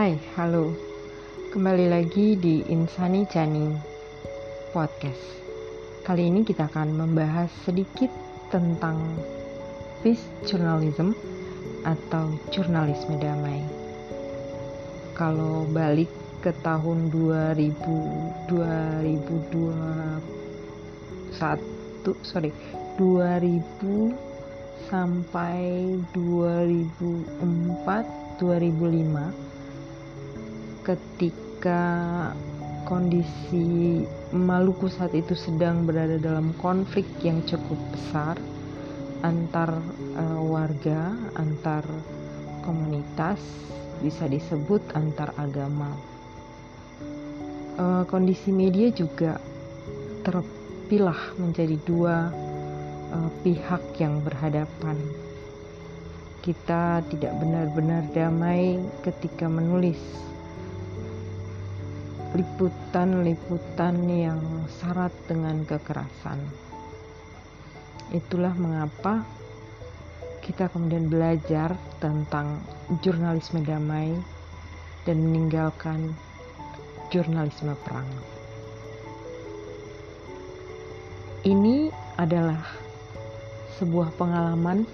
Hai, halo. Kembali lagi di Insani Chani Podcast. Kali ini kita akan membahas sedikit tentang peace journalism atau jurnalisme damai. Kalau balik ke tahun 2000 2021 sorry 2000 sampai 2004 2005 ketika kondisi Maluku saat itu sedang berada dalam konflik yang cukup besar antar uh, warga, antar komunitas, bisa disebut antar agama. Uh, kondisi media juga terpilah menjadi dua uh, pihak yang berhadapan. Kita tidak benar-benar damai ketika menulis liputan-liputan yang syarat dengan kekerasan. Itulah mengapa kita kemudian belajar tentang jurnalisme damai dan meninggalkan jurnalisme perang. Ini adalah sebuah pengalaman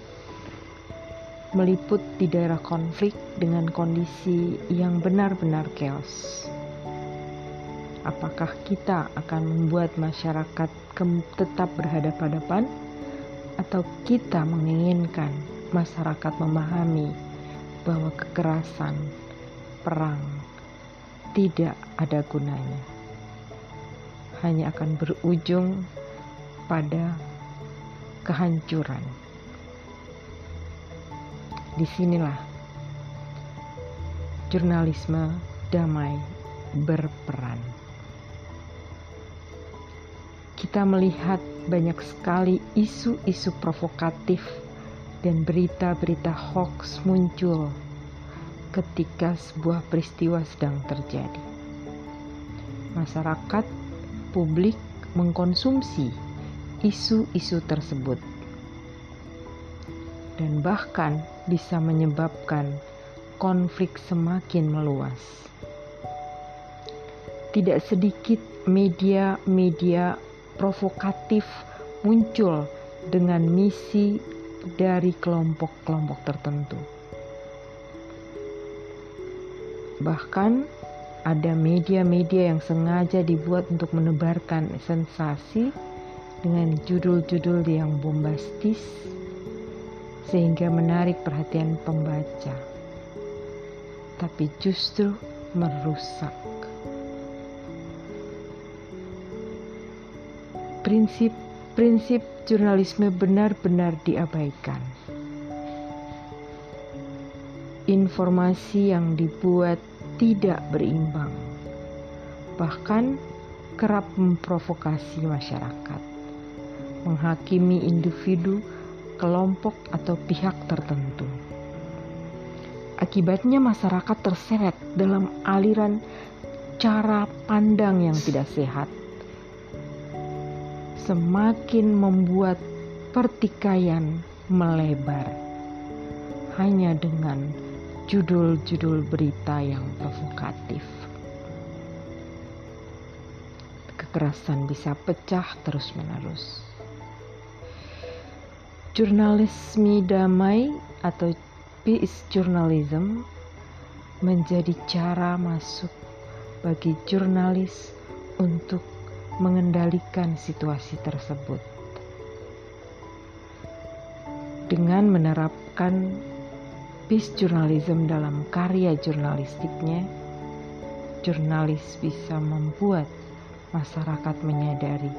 meliput di daerah konflik dengan kondisi yang benar-benar chaos apakah kita akan membuat masyarakat tetap berhadapan-hadapan? Atau kita menginginkan masyarakat memahami bahwa kekerasan perang tidak ada gunanya? Hanya akan berujung pada kehancuran. Di sinilah jurnalisme damai berperan kita melihat banyak sekali isu-isu provokatif dan berita-berita hoax muncul ketika sebuah peristiwa sedang terjadi. Masyarakat publik mengkonsumsi isu-isu tersebut dan bahkan bisa menyebabkan konflik semakin meluas. Tidak sedikit media-media provokatif muncul dengan misi dari kelompok-kelompok tertentu. Bahkan ada media-media yang sengaja dibuat untuk menebarkan sensasi dengan judul-judul yang bombastis sehingga menarik perhatian pembaca. Tapi justru merusak prinsip-prinsip jurnalisme benar-benar diabaikan. Informasi yang dibuat tidak berimbang, bahkan kerap memprovokasi masyarakat, menghakimi individu, kelompok, atau pihak tertentu. Akibatnya, masyarakat terseret dalam aliran cara pandang yang tidak sehat semakin membuat pertikaian melebar hanya dengan judul-judul berita yang provokatif. Kekerasan bisa pecah terus-menerus. Jurnalisme damai atau peace journalism menjadi cara masuk bagi jurnalis untuk mengendalikan situasi tersebut. Dengan menerapkan peace journalism dalam karya jurnalistiknya, jurnalis bisa membuat masyarakat menyadari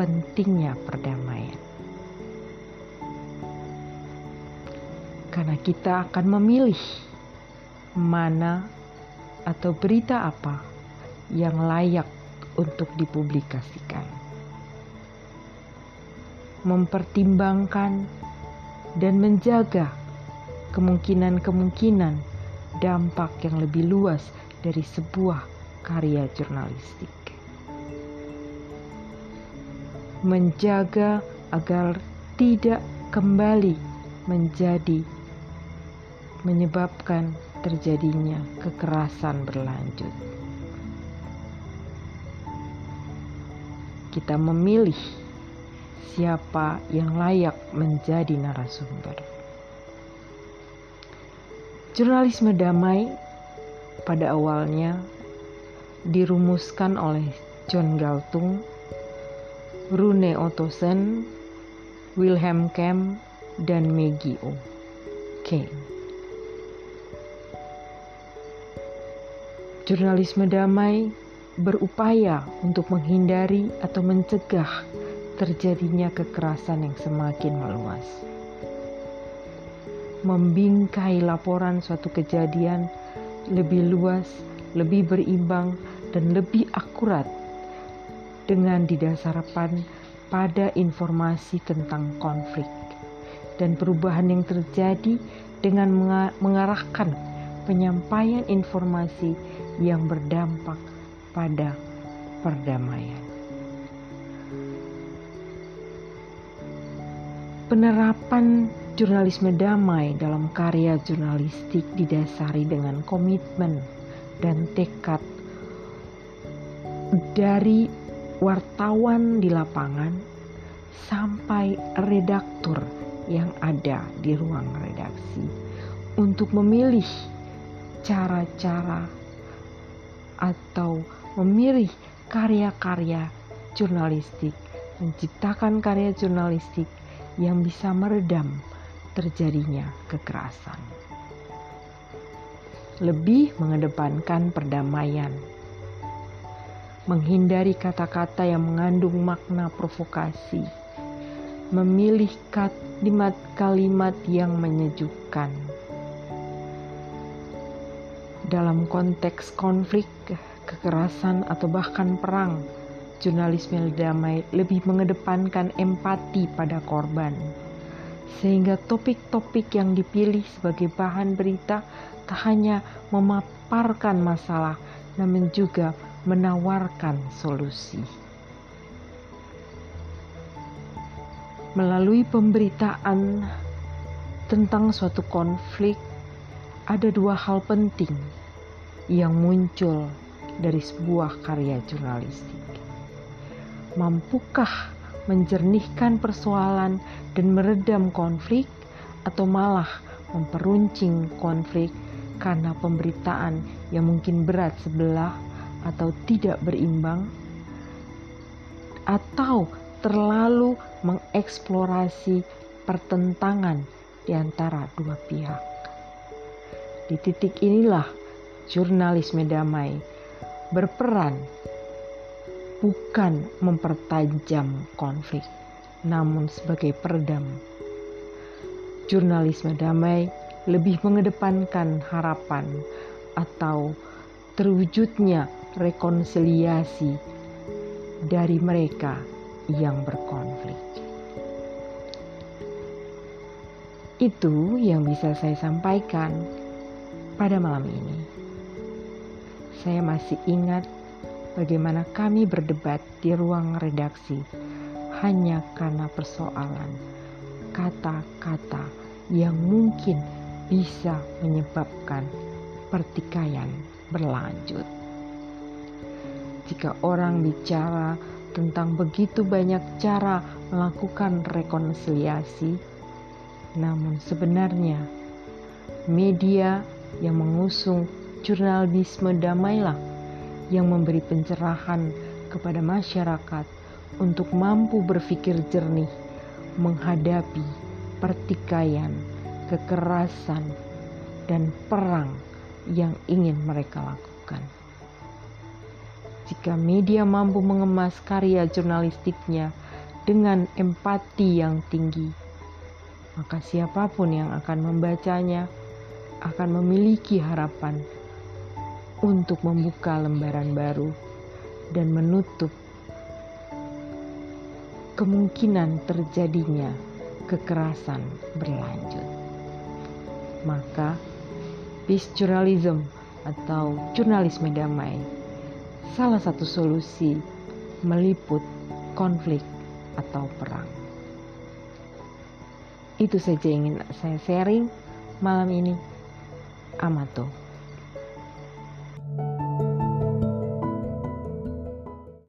pentingnya perdamaian. Karena kita akan memilih mana atau berita apa yang layak untuk dipublikasikan. Mempertimbangkan dan menjaga kemungkinan-kemungkinan dampak yang lebih luas dari sebuah karya jurnalistik. Menjaga agar tidak kembali menjadi menyebabkan terjadinya kekerasan berlanjut. Kita memilih siapa yang layak menjadi narasumber. Jurnalisme damai pada awalnya dirumuskan oleh John Galtung, Rune Ottosen, Wilhelm Kemp, dan Maggie O. Kane. Jurnalisme damai berupaya untuk menghindari atau mencegah terjadinya kekerasan yang semakin meluas. Membingkai laporan suatu kejadian lebih luas, lebih berimbang, dan lebih akurat dengan didasarkan pada informasi tentang konflik dan perubahan yang terjadi dengan mengarahkan penyampaian informasi yang berdampak pada perdamaian. Penerapan jurnalisme damai dalam karya jurnalistik didasari dengan komitmen dan tekad dari wartawan di lapangan sampai redaktur yang ada di ruang redaksi untuk memilih cara-cara atau memilih karya-karya jurnalistik, menciptakan karya jurnalistik yang bisa meredam terjadinya kekerasan. Lebih mengedepankan perdamaian, menghindari kata-kata yang mengandung makna provokasi, memilih kalimat-kalimat yang menyejukkan. Dalam konteks konflik, kekerasan, atau bahkan perang, jurnalisme damai lebih mengedepankan empati pada korban. Sehingga topik-topik yang dipilih sebagai bahan berita tak hanya memaparkan masalah, namun juga menawarkan solusi. Melalui pemberitaan tentang suatu konflik ada dua hal penting yang muncul dari sebuah karya jurnalistik. Mampukah menjernihkan persoalan dan meredam konflik, atau malah memperuncing konflik karena pemberitaan yang mungkin berat sebelah atau tidak berimbang, atau terlalu mengeksplorasi pertentangan di antara dua pihak. Di titik inilah jurnalisme damai berperan bukan mempertajam konflik, namun sebagai peredam. Jurnalisme damai lebih mengedepankan harapan atau terwujudnya rekonsiliasi dari mereka yang berkonflik. Itu yang bisa saya sampaikan pada malam ini. Saya masih ingat bagaimana kami berdebat di ruang redaksi hanya karena persoalan kata-kata yang mungkin bisa menyebabkan pertikaian berlanjut. Jika orang bicara tentang begitu banyak cara melakukan rekonsiliasi, namun sebenarnya media yang mengusung jurnalisme damailah yang memberi pencerahan kepada masyarakat untuk mampu berpikir jernih menghadapi pertikaian, kekerasan, dan perang yang ingin mereka lakukan. Jika media mampu mengemas karya jurnalistiknya dengan empati yang tinggi, maka siapa pun yang akan membacanya akan memiliki harapan untuk membuka lembaran baru dan menutup kemungkinan terjadinya kekerasan berlanjut. Maka, peace journalism atau jurnalisme damai salah satu solusi meliput konflik atau perang. Itu saja ingin saya sharing malam ini. Amato.